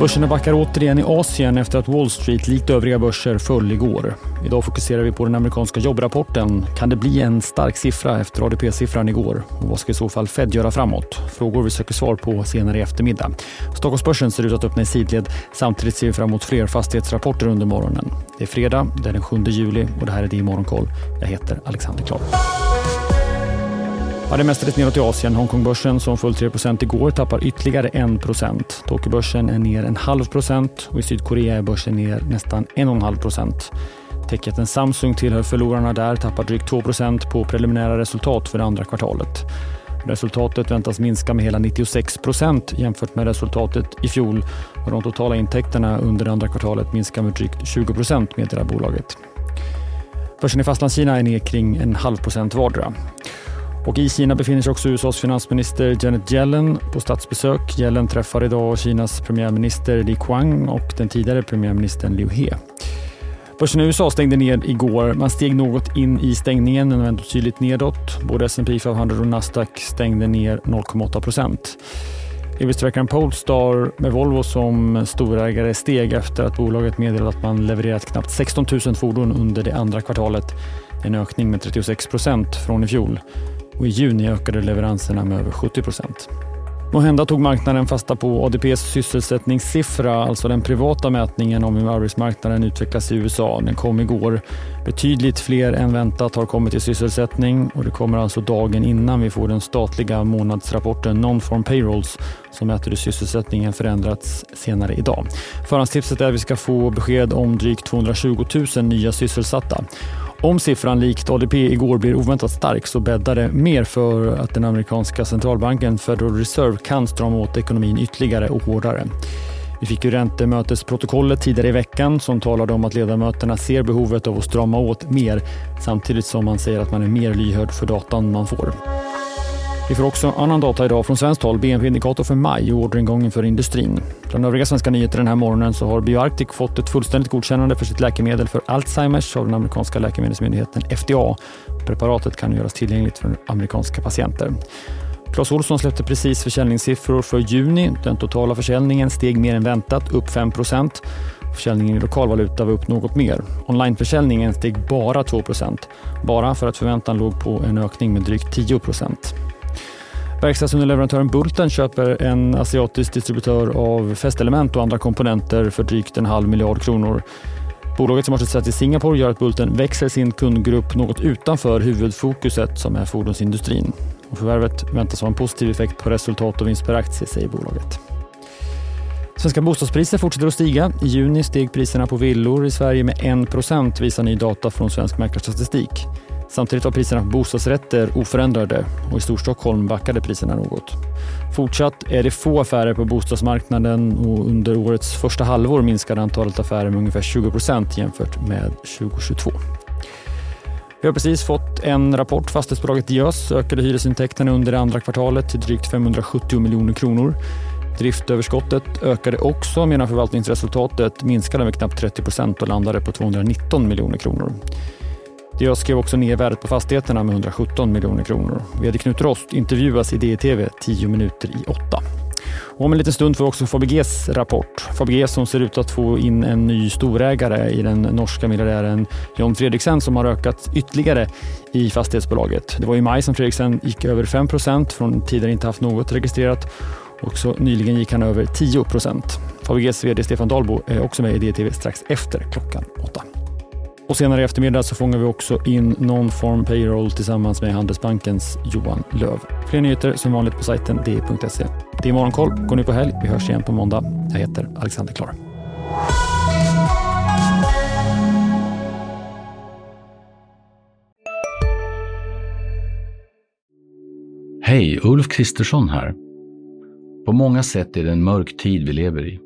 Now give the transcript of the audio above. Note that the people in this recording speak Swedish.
Börserna backar återigen i Asien efter att Wall Street likt övriga börser föll igår. Idag fokuserar vi på den amerikanska jobbrapporten. Kan det bli en stark siffra efter ADP-siffran igår? Och vad ska i så fall Fed göra framåt? Frågor vi söker svar på senare i eftermiddag. Stockholmsbörsen ser ut att öppna i sidled. Samtidigt ser vi fram emot fler fastighetsrapporter under morgonen. Det är fredag, det är den 7 juli och det här är det i Morgonkoll. Jag heter Alexander Klar. Ja, det mestadels neråt i Asien. Hongkongbörsen som föll 3 igår tappar ytterligare 1% Tokyobörsen är ner en halv procent och i Sydkorea är börsen ner nästan 1,5 procent. Techjätten Samsung tillhör förlorarna där, tappar drygt 2% på preliminära resultat för det andra kvartalet. Resultatet väntas minska med hela 96% jämfört med resultatet i fjol och de totala intäkterna under det andra kvartalet minskar med drygt 20% meddelar bolaget. Börsen i Fastlandskina är ner kring en halv procent vardera. Och I Kina befinner sig också USAs finansminister Janet Yellen på statsbesök. Yellen träffar idag Kinas premiärminister Li Qiang och den tidigare premiärministern Liu He. Börsen i USA stängde ner igår. Man steg något in i stängningen men vände tydligt nedåt. Både S&P 500 och Nasdaq stängde ner 0,8 procent. Elbilstillverkaren Polestar med Volvo som storägare steg efter att bolaget meddelade att man levererat knappt 16 000 fordon under det andra kvartalet. En ökning med 36 procent från i fjol och i juni ökade leveranserna med över 70 procent. Måhända tog marknaden fasta på ADPs sysselsättningssiffra, alltså den privata mätningen om hur arbetsmarknaden utvecklas i USA. Den kom igår. Betydligt fler än väntat har kommit i sysselsättning och det kommer alltså dagen innan vi får den statliga månadsrapporten Non-Form Payrolls som mäter hur sysselsättningen förändrats senare idag. Förhandstipset är att vi ska få besked om drygt 220 000 nya sysselsatta. Om siffran likt ADP igår blir oväntat stark så bäddar det mer för att den amerikanska centralbanken Federal Reserve kan strama åt ekonomin ytterligare och hårdare. Vi fick ju räntemötesprotokollet tidigare i veckan som talade om att ledamöterna ser behovet av att strama åt mer samtidigt som man säger att man är mer lyhörd för datan man får. Vi får också annan data idag från svenskt håll, BNP-indikator för maj och orderingången för industrin. Bland övriga svenska nyheter den här morgonen så har BioArctic fått ett fullständigt godkännande för sitt läkemedel för Alzheimers av den amerikanska läkemedelsmyndigheten FDA. Preparatet kan göras tillgängligt för amerikanska patienter. Clas Ohlson släppte precis försäljningssiffror för juni. Den totala försäljningen steg mer än väntat, upp 5% Försäljningen i lokalvaluta var upp något mer. Onlineförsäljningen steg bara 2% bara för att förväntan låg på en ökning med drygt 10 Verkstadsunderleverantören Bulten köper en asiatisk distributör av fästelement och andra komponenter för drygt en halv miljard kronor. Bolaget som har sitt säte i Singapore gör att Bulten växer sin kundgrupp något utanför huvudfokuset som är fordonsindustrin. Och förvärvet väntas ha en positiv effekt på resultat och vinst per aktie, säger bolaget. Svenska bostadspriser fortsätter att stiga. I juni steg priserna på villor i Sverige med 1% visar ny data från Svensk Mäklarstatistik. Samtidigt var priserna på bostadsrätter oförändrade och i Storstockholm backade priserna något. Fortsatt är det få affärer på bostadsmarknaden och under årets första halvår minskade antalet affärer med ungefär 20% jämfört med 2022. Vi har precis fått en rapport. Fastighetsbolaget Diös ökade hyresintäkterna under det andra kvartalet till drygt 570 miljoner kronor. Driftöverskottet ökade också medan förvaltningsresultatet minskade med knappt 30% och landade på 219 miljoner kronor. Jag skrev också ner värdet på fastigheterna med 117 miljoner kronor. VD Knut Rost intervjuas i DTV 10 minuter i 8. om en liten stund får vi också Fabeges rapport. Fabege som ser ut att få in en ny storägare i den norska miljardären John Fredriksen som har ökat ytterligare i fastighetsbolaget. Det var i maj som Fredriksen gick över 5% från tidigare inte haft något registrerat och så nyligen gick han över 10 Fabeges VD Stefan Dahlbo är också med i DTV strax efter klockan 8. Och senare i eftermiddag så fångar vi också in Non-Form Payroll tillsammans med Handelsbankens Johan Löv. Fler nyheter som vanligt på sajten di.se. Det är Morgonkoll. Gå nu på helg. Vi hörs igen på måndag. Jag heter Alexander Klar. Hej, Ulf Kristersson här. På många sätt är det en mörk tid vi lever i.